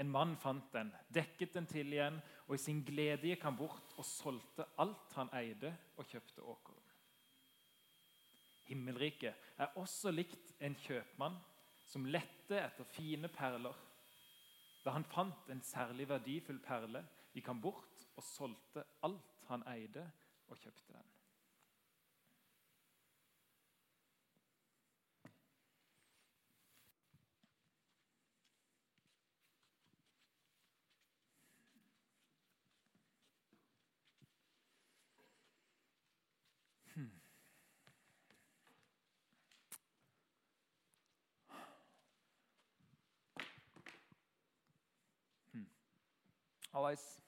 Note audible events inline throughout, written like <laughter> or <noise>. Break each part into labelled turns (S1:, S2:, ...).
S1: En mann fant den, dekket den til igjen, og i sin glede gikk han bort og solgte alt han eide, og kjøpte åkeren. Himmelriket er også likt en kjøpmann som lette etter fine perler. Da han fant en særlig verdifull perle, gikk han bort og solgte alt han eide, og kjøpte den. Hallais.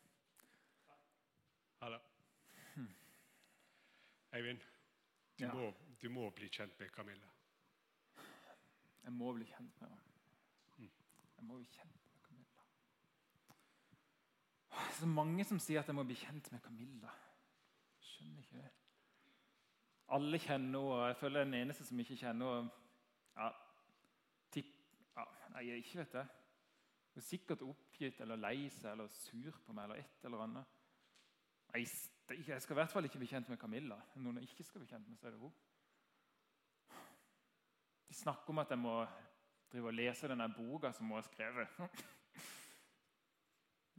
S2: Hallo. Eivind, du,
S1: Ja.
S2: må, du må bli kjent med Camilla.
S1: Jeg må bli kjent med henne. Jeg må bli kjent med Camilla. Det er så mange som sier at jeg må bli kjent med Camilla. Jeg skjønner ikke det. Alle kjenner henne, og jeg føler er den eneste som ikke kjenner henne. Ja, ja, nei, jeg ikke vet det. Hun er sikkert oppgitt eller lei seg eller sur på meg eller et eller annet. Nei, jeg skal i hvert fall ikke bli kjent med Camilla. Noen jeg ikke skal bli kjent med, så er det hun. De snakker om at jeg må drive og lese denne boka som hun har skrevet.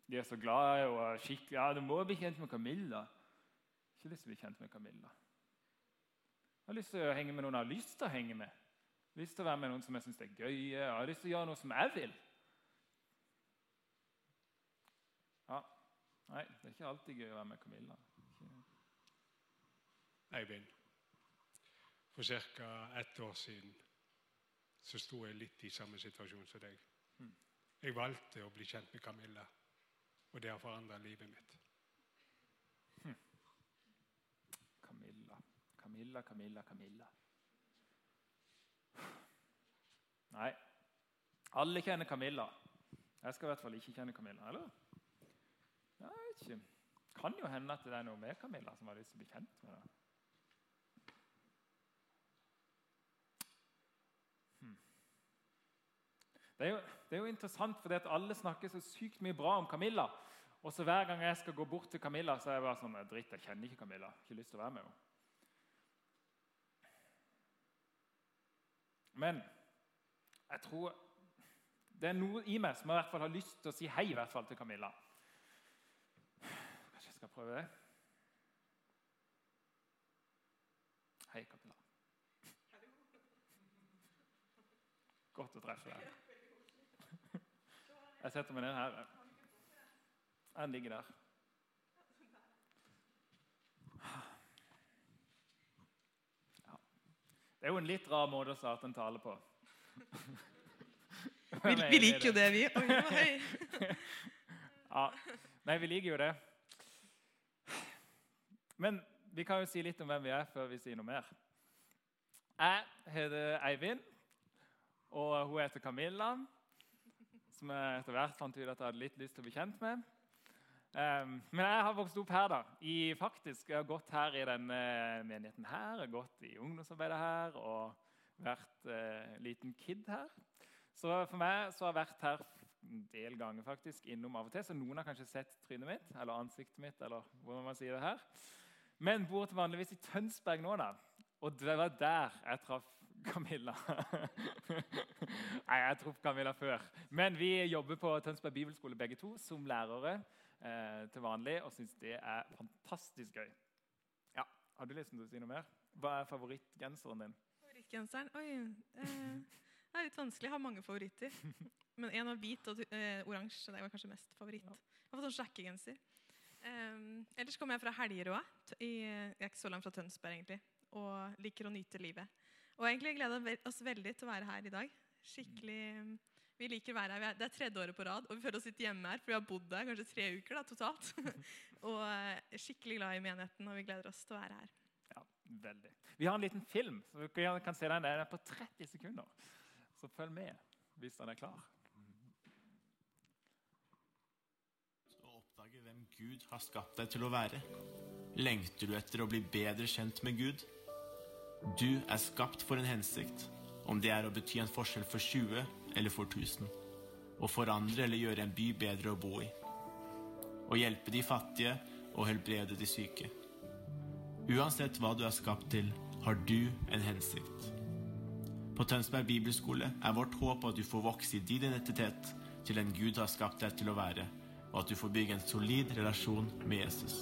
S1: De er så glade og skikkelig Ja, du må bli kjent med Camilla. Ikke lyst til å bli kjent med Camilla. Jeg har lyst til å henge med noen jeg har lyst til å henge med. Jeg har lyst til å være med noen som jeg syns er gøy. Jeg har lyst til å gjøre noe som jeg vil. Ja. Nei, det er ikke alltid gøy å være med Camilla.
S2: Eivind, for ca. ett år siden så sto jeg litt i samme situasjon som deg. Jeg valgte å bli kjent med Camilla, og det har forandra livet mitt.
S1: Camilla, Camilla, Camilla, Camilla. Nei, alle kjenner Camilla. Jeg skal i hvert fall ikke kjenne Camilla. eller? Jeg vet ikke. Kan jo hende at det er noe med Camilla som har lyst til å bli kjent med henne. Hmm. Det er, jo, det er jo interessant, fordi at alle snakker så sykt mye bra om Camilla. Og så hver gang jeg skal gå bort til Camilla, så er jeg bare sånn Dritt, jeg kjenner ikke Camilla. Ikke lyst til å være med henne. Men jeg tror det er noe i meg som i hvert fall har lyst til å si hei i hvert fall til Camilla. Skal prøve det? Hei, Camilla. Godt å treffe deg. Jeg setter meg ned her. Den ligger der. Ja. Det er jo en litt rar måte å starte en tale på.
S3: Vi, vi liker jo det, vi. Oi.
S1: Ja. Nei, vi liker jo det. Men vi kan jo si litt om hvem vi er, før vi sier noe mer. Jeg heter Eivind, og hun heter Camilla. Som jeg etter hvert fant ut at jeg hadde litt lyst til å bli kjent med. Um, men jeg har vokst opp her. da. I, faktisk, Jeg har gått her i denne menigheten her, jeg har gått i ungdomsarbeidet her og vært eh, liten kid her. Så for meg så har jeg vært her en del ganger faktisk, innom av og til. Så noen har kanskje sett trynet mitt eller ansiktet mitt. eller hvordan man sier det her. Men bor til vanligvis i Tønsberg nå, da. Og det var der jeg traff Camilla. <laughs> Nei, jeg traff Camilla før. Men vi jobber på Tønsberg bibelskole begge to som lærere eh, til vanlig og syns det er fantastisk gøy. Ja, Har du lyst til å si noe mer? Hva er favorittgenseren din?
S3: Favorittgenseren? Oi. Eh, det er litt vanskelig. Jeg har mange favoritter. Men en var hvit og eh, oransje. Det var kanskje mest favoritt. Jeg har fått sånn sjekkegenser. Um, ellers kommer jeg fra Helgerå. Jeg er ikke så langt fra Tønsberg, egentlig. Og liker å nyte livet. Og egentlig gleder vi oss veldig til å være her i dag. Skikkelig Vi liker å være her. Er, det er tredje året på rad, og vi føler oss litt hjemme her. For vi har bodd der kanskje tre uker da, totalt. <laughs> og eh, skikkelig glad i menigheten, og vi gleder oss til å være her.
S1: Ja, veldig. Vi har en liten film, så dere kan se den. Den er på 30 sekunder. Så følg med hvis den er klar.
S4: å oppdage hvem Gud har skapt deg til å være. Lengter du etter å bli bedre kjent med Gud? Du er skapt for en hensikt, om det er å bety en forskjell for 20 eller for 1000. å forandre eller gjøre en by bedre å bo i. Å hjelpe de fattige og helbrede de syke. Uansett hva du er skapt til, har du en hensikt. På Tønsberg bibelskole er vårt håp at du får vokse i din identitet til den Gud har skapt deg til å være, og at du får bygge en solid relasjon med Jesus.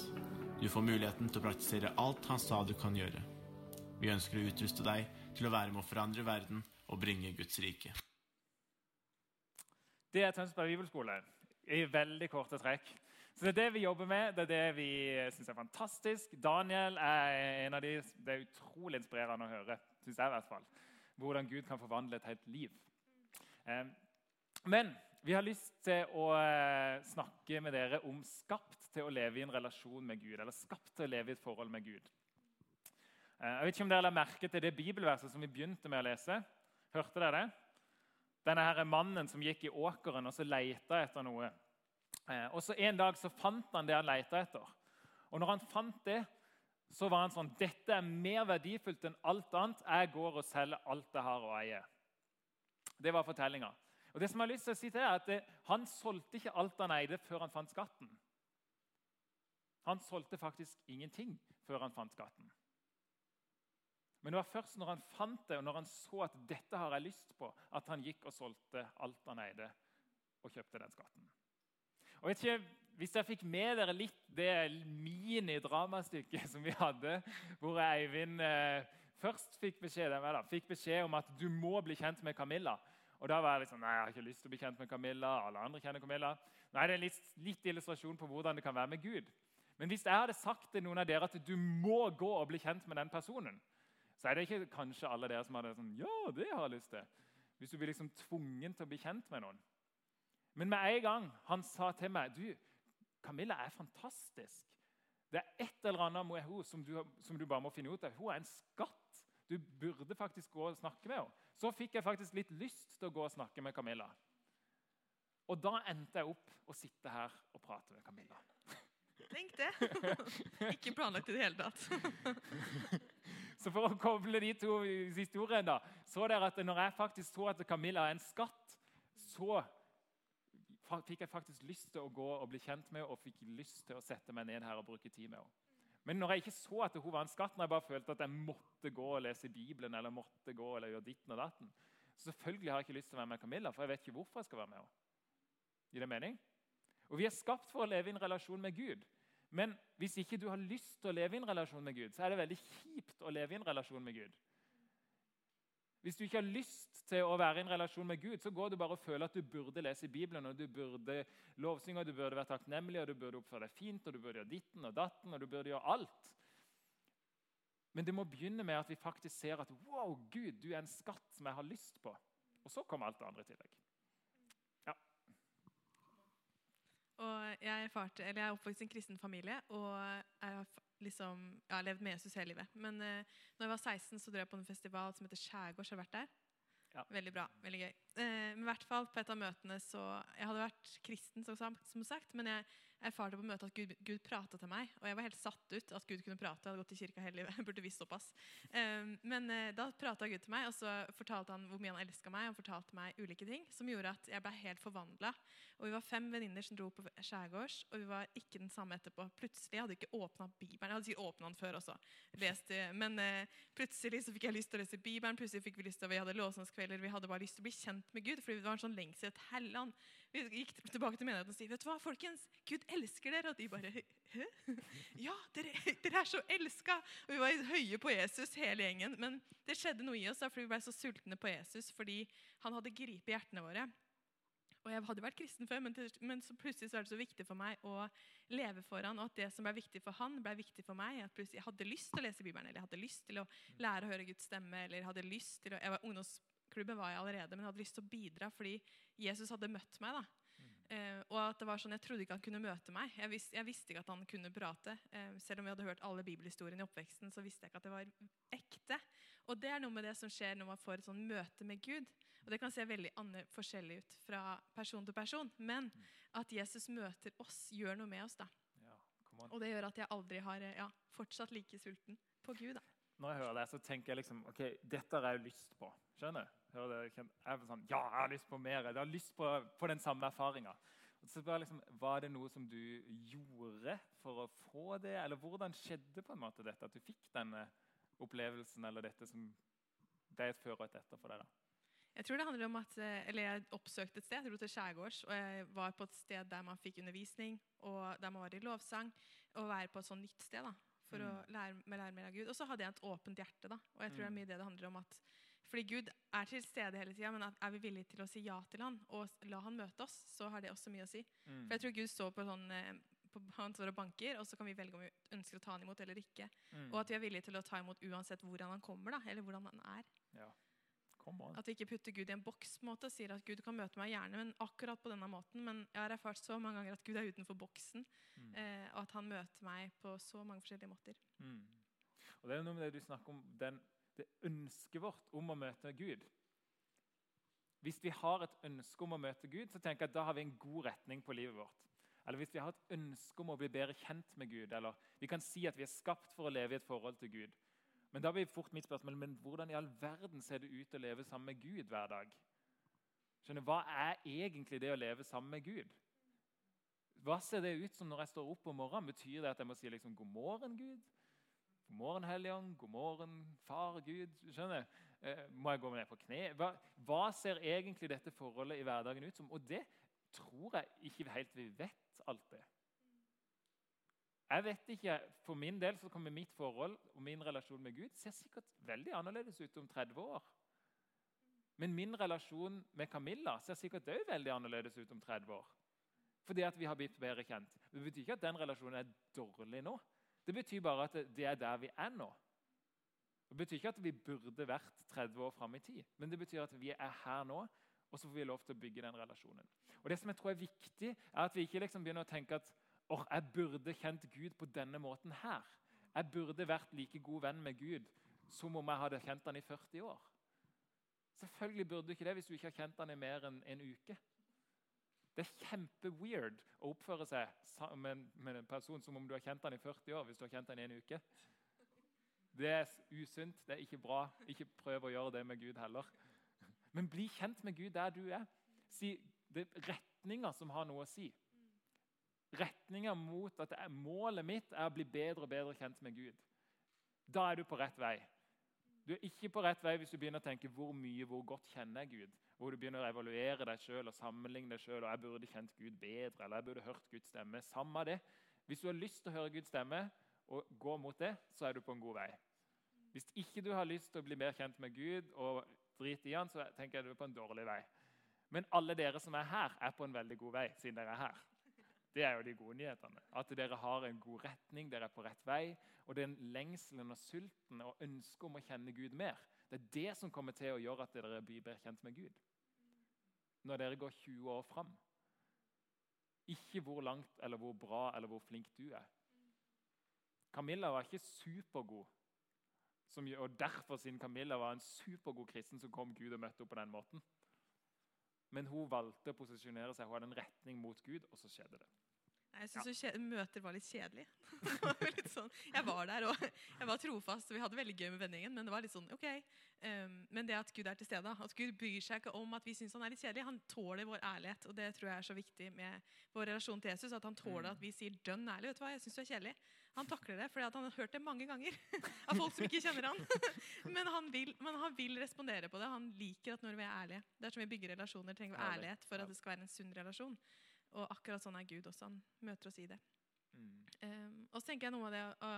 S4: Du får muligheten til å praktisere alt han sa du kan gjøre. Vi ønsker å utruste deg til å være med å forandre verden og bringe Guds rike.
S1: Det er Tønsberg bibelskole i veldig korte trekk. Så Det er det vi jobber med, det er det vi syns er fantastisk. Daniel er en av de, Det er utrolig inspirerende å høre, syns jeg i hvert fall. Hvordan Gud kan forvandle et helt liv. Eh, men vi har lyst til å eh, snakke med dere om skapt til å leve i en relasjon med Gud. Eller skapt til å leve i et forhold med Gud. Eh, jeg vet ikke om dere la merke til det bibelverset som vi begynte med å lese. Hørte dere det? Denne her mannen som gikk i åkeren og så leita etter noe. Eh, og så En dag så fant han det han leita etter. Og når han fant det, så var han sånn Dette er mer verdifullt enn alt annet. Jeg går og selger alt jeg har og eier. Det var fortellinga. Og det som jeg har lyst til å si til er at Han solgte ikke alt han eide, før han fant skatten. Han solgte faktisk ingenting før han fant skatten. Men det var først når han fant det, og når han så at dette har jeg lyst på, at han gikk og solgte alt han eide, og kjøpte den skatten. Og vet ikke, Hvis jeg fikk med dere litt det mini-dramastykket som vi hadde, hvor Eivind eh, først fikk beskjed, da, fikk beskjed om at du må bli kjent med Camilla. Og da var jeg liksom, nei, jeg har ikke lyst til å bli kjent med Camilla. alle andre kjenner Camilla. Nei, Det er litt, litt illustrasjon på hvordan det kan være med Gud. Men hvis jeg hadde sagt til noen av dere at du må gå og bli kjent med den personen, så er det ikke kanskje alle dere som hadde sånn Ja, det har jeg lyst til. Hvis du blir liksom tvungen til å bli kjent med noen. Men med en gang han sa til meg du, Camilla er fantastisk. Det er et eller annet med henne som som du bare må finne ut av. Hun er en skatt. Du burde faktisk gå og snakke med henne. Så fikk jeg faktisk litt lyst til å gå og snakke med Camilla. Og da endte jeg opp å sitte her og prate med Camilla.
S3: Tenk det! <laughs> Ikke planlagt i det hele tatt. <laughs>
S1: Så for å koble de to historiene, da, så dere at når jeg faktisk så at Camilla er en skatt, så fikk jeg faktisk lyst til å gå og bli kjent med henne og fikk lyst til å sette meg ned her og bruke tid med henne. Men når jeg ikke så at hun var en skatt, når jeg bare følte at jeg måtte gå og lese Bibelen eller måtte gå eller gjøre ditten og datten, så selvfølgelig har jeg ikke lyst til å være med Camilla, for jeg vet ikke hvorfor jeg skal være med henne. Gir det mening? Og Vi er skapt for å leve i en relasjon med Gud. Men hvis ikke du har lyst til å leve i en relasjon med Gud, så er det veldig kjipt å leve i en relasjon med Gud. Hvis du ikke har lyst til å være i en relasjon med Gud, så går du bare og føler at du burde lese Bibelen, og du burde lovsynge, og du burde være takknemlig, og du burde oppføre deg fint, og du burde gjøre ditten og datten, og du burde gjøre alt. Men det må begynne med at vi faktisk ser at wow, Gud, du er en skatt som jeg har lyst på. Og så kommer alt det andre i tillegg. Ja.
S3: Og jeg, erfarte, jeg er oppvokst i en kristen familie og jeg har liksom, jeg har levd med Jesus hele livet. Men uh, når jeg var 16, så dro jeg på en festival som heter Skjærgårds. Har vært der? Ja. Veldig bra. veldig gøy. Uh, men i hvert fall på et av møtene så, Jeg hadde vært kristen, som sagt, men jeg erfarte på møtet at Gud, Gud prata til meg. Og jeg var helt satt ut at Gud kunne prate. Jeg hadde gått i kirka hele livet. <laughs> Jeg burde visst såpass. Um, men uh, da prata Gud til meg, og så fortalte han hvor mye han elska meg. Han fortalte meg ulike ting som gjorde at jeg ble helt forvandla. Og vi var fem venninner som dro på skjærgårds, og vi var ikke den samme etterpå. Plutselig jeg hadde ikke åpna Bibelen. Jeg hadde sikkert åpna den før også. Lest, men uh, plutselig så fikk jeg lyst til å lese Bibelen. Plutselig fikk Vi lyst til, vi hadde låsangskvelder, vi hadde bare lyst til å bli kjent med Gud. fordi det var en sånn lengsel, etter helland vi gikk tilbake til menigheten og sa vet du hva, folkens, Gud elsker dere. Og de bare? Ja, dere, dere er så elska! Og vi var høye på Jesus, hele gjengen. Men det skjedde noe i oss da, fordi vi ble så sultne på Jesus fordi han hadde gripet hjertene våre. Og Jeg hadde vært kristen før, men, til, men plutselig så er det så viktig for meg å leve for han, og at det som ble viktig for han, ble viktig for meg. At plutselig Jeg hadde lyst til å lese Bibelen, eller jeg hadde lyst til å lære å høre Guds stemme. eller jeg hadde lyst til å, jeg var Ungdomsklubben var jeg allerede, men jeg hadde lyst til å bidra fordi Jesus hadde møtt meg. da. Eh, og at det var sånn, Jeg trodde ikke han kunne møte meg. Jeg, vis, jeg visste ikke at han kunne prate. Eh, selv om vi hadde hørt alle bibelhistoriene i oppveksten, så visste jeg ikke at det var ekte. Og det er noe med det som skjer når man får et sånn møte med Gud. Og Det kan se veldig forskjellig ut fra person til person, men mm. at Jesus møter oss, gjør noe med oss. da. Ja, og det gjør at jeg aldri har ja, fortsatt like sulten på Gud. da
S1: når jeg hører det, så tenker jeg liksom ok, dette har jeg lyst på. skjønner hører det, jeg var sånn, ja, jeg har lyst på mer. Jeg har lyst på, på den samme erfaringa. Liksom, Var det noe som du gjorde for å få det? Eller hvordan skjedde på en måte dette, at du fikk denne opplevelsen, eller dette som ble et før og et etter for deg? da?
S3: Jeg tror det handler om at, eh, eller jeg oppsøkte et sted, jeg dro til Skjærgårds, og jeg var på et sted der man fikk undervisning, og der man var i lovsang, og være på et sånt nytt sted da, for å
S1: Mm.
S3: lære, lære mer av Gud. Og så hadde jeg et åpent hjerte da, og jeg tror det er
S1: Mm.
S3: mye det det handler om at, fordi Gud er til stede hele tiden, men er vi villige til å si ja til han, og la han møte oss, så har det også mye å si.
S1: Mm.
S3: For jeg tror Gud står på sånn, eh, på, han står og banker, og så kan vi velge om vi ønsker å ta han imot eller ikke.
S1: Mm.
S3: Og at vi er villige til å ta imot uansett hvordan han kommer da, eller hvordan han er.
S1: Ja.
S3: At vi ikke putter Gud i en boks på en måte, og sier at Gud kan møte meg gjerne, men akkurat på denne måten. Men jeg har erfart så mange ganger at Gud er utenfor boksen,
S1: Mm.
S3: eh, og at han møter meg på så mange forskjellige måter.
S1: Mm. Og det er noe med det du snakker om, den, det ønsket vårt om å møte Gud. Hvis vi har et ønske om å møte Gud, så tenker jeg at da har vi en god retning på livet vårt. Eller hvis vi har et ønske om å bli bedre kjent med Gud, eller vi kan si at vi er skapt for å leve i et forhold til Gud. Men da blir fort mitt spørsmål men hvordan i all verden ser det ut å leve sammen med Gud hver dag? Skjønner, Hva er egentlig det å leve sammen med Gud? Hva ser det ut som når jeg står opp om morgenen? Betyr det at jeg må si liksom 'God morgen, Gud'? God morgen, Helligånd. God morgen, Far Gud. Skjønner? Eh, må jeg gå ned på kne? Hva, hva ser egentlig dette forholdet i hverdagen ut som? Og det tror jeg ikke helt vi vet alltid. Jeg vet ikke, For min del så kommer mitt forhold og min relasjon med Gud ser sikkert veldig annerledes ut om 30 år. Men min relasjon med Camilla ser sikkert òg veldig annerledes ut om 30 år. Fordi at vi har blitt bedre kjent. Det betyr ikke at den relasjonen er dårlig nå. Det betyr bare at det er der vi er nå. Det betyr ikke at vi burde vært 30 år fram i tid, men det betyr at vi er her nå, og så får vi lov til å bygge den relasjonen. Og Det som jeg tror er viktig, er at vi ikke liksom begynner å tenke at «Åh, jeg burde kjent Gud på denne måten her. Jeg burde vært like god venn med Gud som om jeg hadde kjent han i 40 år. Selvfølgelig burde du ikke det hvis du ikke har kjent han i mer enn en uke. Det er kjempeweird å oppføre seg sammen med en person som om du har kjent han i 40 år. hvis du har kjent han i en uke. Det er usunt, det er ikke bra. Ikke prøv å gjøre det med Gud heller. Men bli kjent med Gud der du er. Si, det er retninger som har noe å si. Retninger mot at er, målet mitt er å bli bedre og bedre kjent med Gud. Da er du på rett vei. Du er ikke på rett vei hvis du begynner å tenke hvor mye, hvor godt kjenner jeg Gud. Hvor du begynner å evaluere deg sjøl og sammenligne deg sjøl. Jeg burde kjent Gud bedre, eller jeg burde hørt Guds stemme. Samme det. Hvis du har lyst til å høre Guds stemme og gå mot det, så er du på en god vei. Hvis ikke du har lyst til å bli mer kjent med Gud og drite i han, så tenker jeg du er på en dårlig vei. Men alle dere som er her, er på en veldig god vei, siden dere er her. Det er jo de gode nyhetene. At dere har en god retning, dere er på rett vei. Og den lengselen og sulten og ønsket om å kjenne Gud mer, det er det som kommer til å gjøre at dere blir bedre kjent med Gud. Når dere går 20 år fram. Ikke hvor langt eller hvor bra eller hvor flink du er. Camilla var ikke supergod. Som, og derfor, siden Camilla var en supergod kristen, så kom Gud og møtte henne på den måten. Men hun valgte å posisjonere seg, hun hadde en retning mot Gud, og så skjedde det.
S3: Jeg syns møter var litt kjedelig. <laughs> Litt sånn, jeg var der, og jeg var trofast, og vi hadde veldig gøy med vennegjengen. Men det var litt sånn, ok. Um, men det at Gud er til stede, at Gud bryr seg ikke om at vi syns han er litt kjedelig. Han tåler vår ærlighet, og det tror jeg er så viktig med vår relasjon til Jesus. At han tåler at vi sier dønn ærlig. vet du hva, jeg synes du er kjedelig. Han takler det, fordi han har hørt det mange ganger <laughs> av folk som ikke kjenner han. <laughs> Men han, vil, men han vil respondere på det. Han liker at når vi er ærlige. Det er som vi bygger relasjoner, trenger vi ærlighet for at det skal være en sunn relasjon. Og akkurat sånn er Gud også. Han møter oss i det.
S1: Mm.
S3: Um, og så tenker jeg noe av det å,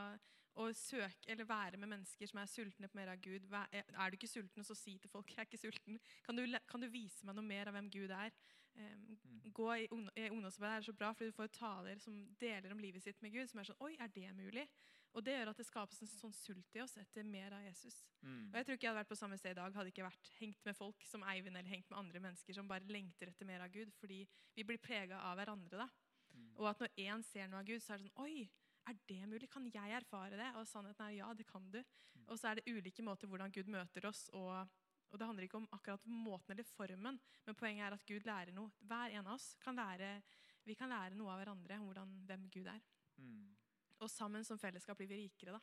S3: å søke eller være med mennesker som er sultne på mer av Gud. Er er du ikke sulten, så si til folk <laughs> jeg er ikke sulten. Kan du, kan du vise meg noe mer av hvem Gud er? Um,
S1: Mm.
S3: gå i, i ungdomsarbeid er så bra, fordi du får taler som deler om livet sitt med Gud. som er sånn, oi, er det mulig? Og det gjør at det skapes en sånn sult i oss etter mer av Jesus.
S1: Mm.
S3: Og jeg tror ikke jeg hadde vært på samme sted i dag hadde ikke vært hengt med folk som Eivind eller hengt med andre mennesker som bare lengter etter mer av Gud, fordi vi blir prega av hverandre. da.
S1: Mm.
S3: Og at når én ser noe av Gud, så er det sånn Oi, er det mulig? Kan jeg erfare det? Og sannheten er ja, det kan du.
S1: Mm.
S3: Og så er det ulike måter hvordan Gud møter oss. Og, og det handler ikke om akkurat måten eller formen, men poenget er at Gud lærer noe. Hver en av oss kan lære, vi kan lære noe av hverandre om hvordan, hvem Gud er.
S1: Mm.
S3: Og sammen som fellesskap blir vi rikere da,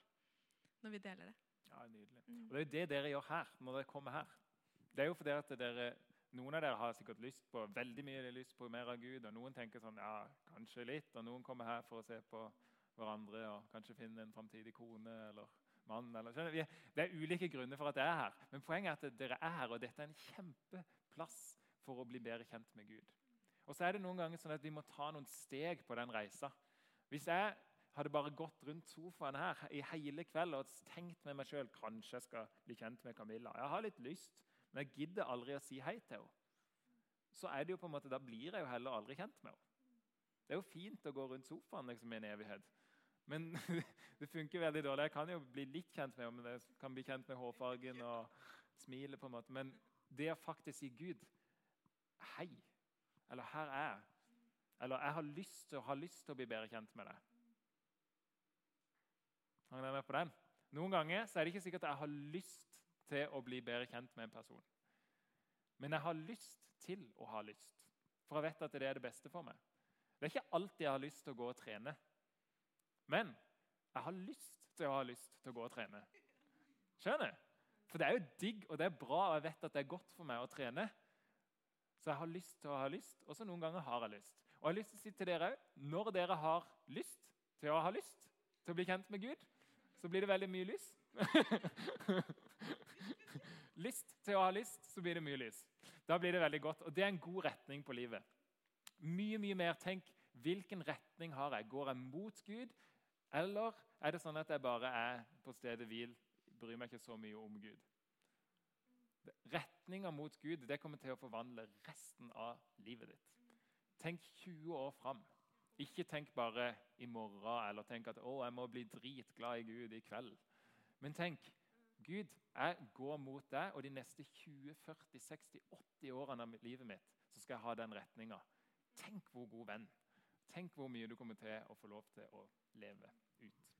S3: når vi deler det.
S1: Ja, nydelig.
S3: Mm.
S1: Og Det er jo det dere gjør her, når dere kommer her. det er jo fordi at dere, Noen av dere har sikkert lyst på veldig mye lyst på mer av Gud, og noen tenker sånn, ja, kanskje litt, og noen kommer her for å se på hverandre og kanskje finne en framtidig kone eller mann. Eller, skjønner? Det er ulike grunner for at jeg er her, men poenget er at dere er her, og dette er en kjempeplass for å bli bedre kjent med Gud. Og så er det noen ganger sånn at vi må ta noen steg på den reisa. Hvis jeg hadde bare gått rundt sofaen her i hele kveld og tenkt med meg sjøl kanskje jeg skal bli kjent med Camilla. Jeg har litt lyst, men jeg gidder aldri å si hei til henne. Så er det jo på en måte, Da blir jeg jo heller aldri kjent med henne. Det er jo fint å gå rundt sofaen liksom, i en evighet. Men <laughs> det funker veldig dårlig. Jeg kan jo bli litt kjent med henne. men Jeg kan bli kjent med hårfargen og smilet. på en måte. Men det å faktisk si Gud Hei. Eller her er jeg. Eller jeg har lyst til, har lyst til å bli bedre kjent med deg. Henger dere med på den? Noen ganger er det ikke sikkert at jeg har lyst til å bli bedre kjent med en person. Men jeg har lyst til å ha lyst, for jeg vet at det er det beste for meg. Det er ikke alltid jeg har lyst til å gå og trene. Men jeg har lyst til å ha lyst til å gå og trene. Skjønner? For det er jo digg, og det er bra, og jeg vet at det er godt for meg å trene. Så jeg har lyst til å ha lyst, og så noen ganger har jeg lyst. Og jeg har lyst til å si til dere òg når dere har lyst til å ha lyst til å bli kjent med Gud, så blir det veldig mye lys. <laughs> lyst til å ha lyst, så blir det mye lys. Da blir det veldig godt, og det er en god retning på livet. Mye, mye mer. Tenk hvilken retning har jeg? Går jeg mot Gud, eller er det sånn at jeg bare er på stedet hvil, bryr meg ikke så mye om Gud? Retninga mot Gud det kommer til å forvandle resten av livet ditt. Tenk 20 år fram. Ikke tenk bare i morgen eller tenk at å, jeg må bli dritglad i Gud i kveld. Men tenk Gud, jeg går mot deg, og de neste 20, 40, 60, 80 årene av livet mitt så skal jeg ha den retninga. Tenk hvor god venn. Tenk hvor mye du kommer til å få lov til å leve ut.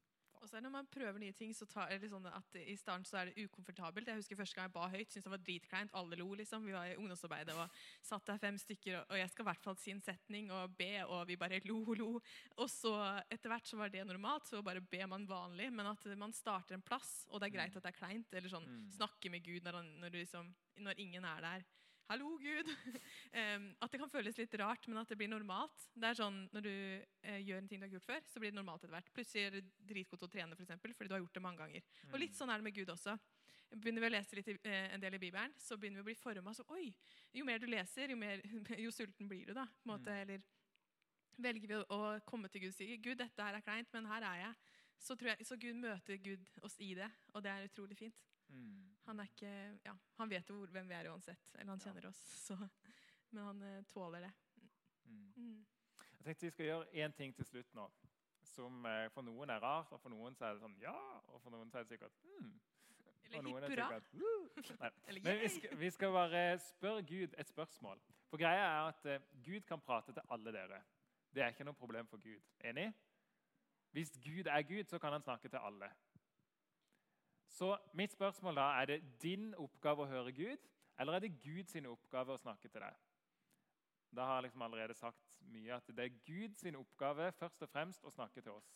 S3: Og så er det Når man prøver nye ting, så tar, det sånn at i starten så er det ukomfortabelt. Jeg husker Første gang jeg ba høyt, syntes det var dritkleint. Alle lo. liksom. Vi var i ungdomsarbeidet og satt der fem stykker, og jeg skal i hvert fall si en setning og be, og vi bare lo, lo. Og så etter hvert så var det normalt, så bare ber man vanlig. Men at man starter en plass, og det er greit at det er kleint, eller sånn
S1: Mm.
S3: snakke med Gud når, han, når, du liksom, når ingen er der. Hallo, Gud! <laughs> At det kan føles litt rart, men at det blir normalt. Det er sånn, Når du eh, gjør en ting du har gjort før, så blir det normalt etter hvert. Plutselig er du dritgod til å trene, for eksempel, fordi du har gjort det mange ganger. Og litt sånn er det med Gud også. Begynner vi å lese litt, eh, en del i Bibelen, så begynner vi å bli forma. Så, oi, jo mer du leser, jo, mer, <laughs> jo sulten blir du. da. På en måte, Eller velger vi å, komme til Gud og si Gud, dette her er kleint, men her er jeg. Så, tror jeg, så Gud møter Gud oss i det, og det er utrolig fint.
S1: Mm.
S3: Han, er ikke, ja, han vet jo hvor, hvem vi er uansett. Eller han
S1: Ja.
S3: kjenner oss. <laughs> Så, men han eh, tåler det.
S1: Mm.
S3: Mm.
S1: Jeg tenkte vi skal gjøre én ting til slutt nå, som eh, for noen er rart, og for noen så er det sånn ja, og for noen så er det sikkert hmm.
S3: Eller hipp hurra. <laughs>
S1: Men vi skal, vi skal bare spørre Gud et spørsmål. For greia er at eh, Gud kan prate til alle dere. Det er ikke noe problem for Gud. Enig? Hvis Gud er Gud, så kan han snakke til alle. Så mitt spørsmål da, er det din oppgave å høre Gud, eller er det Guds oppgave å snakke til deg? Da har jeg liksom allerede sagt mye at det er Guds oppgave først og fremst å snakke til oss.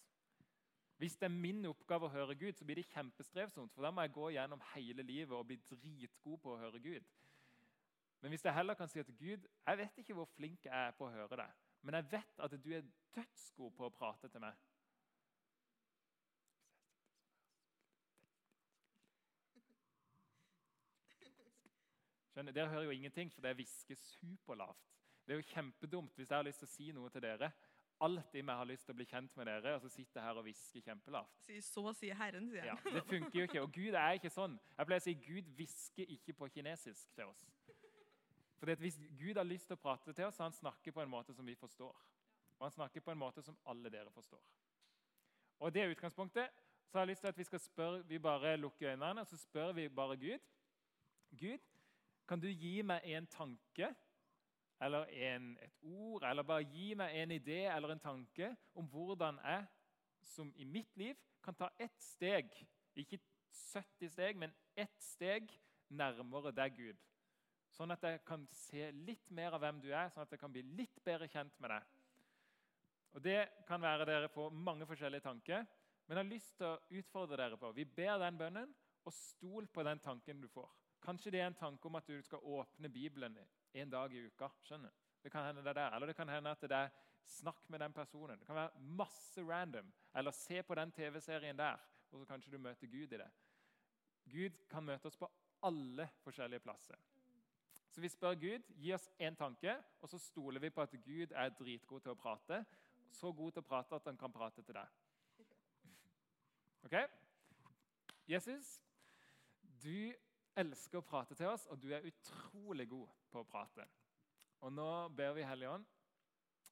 S1: Hvis det er min oppgave å høre Gud, så blir det kjempestrevsomt. For da må jeg gå gjennom hele livet og bli dritgod på å høre Gud. Men hvis jeg heller kan si at Gud, jeg vet ikke hvor flink jeg er på å høre deg, men jeg vet at du er dødsgod på å prate til meg. Skjønner, Dere hører jo ingenting, for det hvisker superlavt. Det er jo kjempedumt hvis jeg har lyst til å si noe til dere. Alt i meg har lyst til å bli kjent med dere, og så sitter jeg her og hvisker kjempelavt.
S3: Så sier Herren, sier
S1: Ja. Det funker jo ikke. Og Gud er ikke sånn. Jeg pleier å si Gud hvisker ikke på kinesisk til oss. Fordi at Hvis Gud har lyst til å prate til oss, så han snakker på en måte som vi forstår. Og han snakker på en måte som alle dere forstår. Og det er utgangspunktet. Så har jeg lyst til at vi skal spørre, vi bare lukker øynene og så spør vi bare Gud. Gud, kan du gi meg en tanke eller en, et ord, eller bare gi meg en idé eller en tanke om hvordan jeg som i mitt liv kan ta ett steg, ikke 70 steg, men ett steg nærmere deg, Gud. Sånn at jeg kan se litt mer av hvem du er, sånn at jeg kan bli litt bedre kjent med deg. Og Det kan være dere får mange forskjellige tanker, men jeg har lyst til å utfordre dere på Vi ber den bønnen, og stol på den tanken du får. Kanskje det er en tanke om at du skal åpne Bibelen en dag i uka. skjønner? Det kan hende det er der. Eller det kan hende at det er snakk med den personen. Det kan være masse random. Eller se på den TV-serien der, og så kanskje du møter Gud i det. Gud kan møte oss på alle forskjellige plasser. Så vi spør Gud gi oss én tanke, og så stoler vi på at Gud er dritgod til å prate. Så god til å prate at han kan prate til deg. <laughs> Ok? Jesus, du elsker å prate til oss, og du er utrolig god på å prate. Og nå ber vi Hellige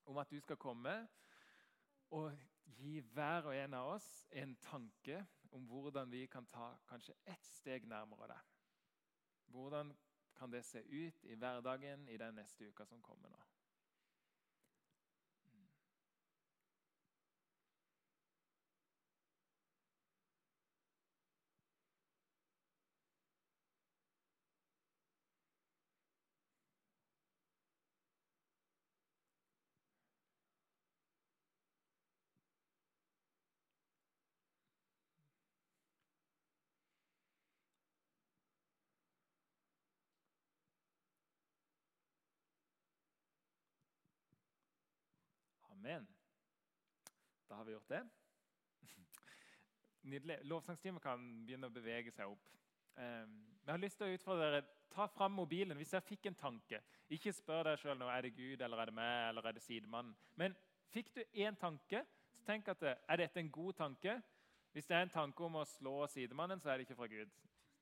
S1: om at du skal komme og gi hver og en av oss en tanke om hvordan vi kan ta kanskje ett steg nærmere deg. Hvordan kan det se ut i hverdagen i den neste uka som kommer nå? Amen. Da har vi gjort det. <laughs> Nydelig. Lovsangstimen kan begynne å bevege seg opp. Um, jeg har lyst til å utfordre dere. Ta fram mobilen hvis dere fikk en tanke. Ikke spør deg sjøl er det Gud eller er det meg eller er det sidemannen. Men fikk du én tanke, så tenk at er dette en god tanke. Hvis det er en tanke om å slå sidemannen, så er det ikke fra Gud.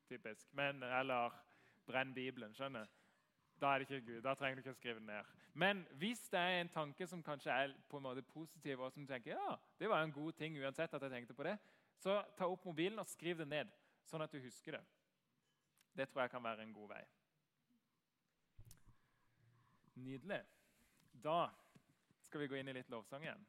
S1: typisk. Men, Eller brenn Bibelen. skjønner da er det ikke Gud. Da trenger du ikke å skrive det ned. Men hvis det er en tanke som kanskje er på en måte positiv, og som tenker ja, det var en god ting uansett at jeg tenkte på det, så ta opp mobilen og skriv det ned, sånn at du husker det. Det tror jeg kan være en god vei. Nydelig. Da skal vi gå inn i litt lovsang igjen.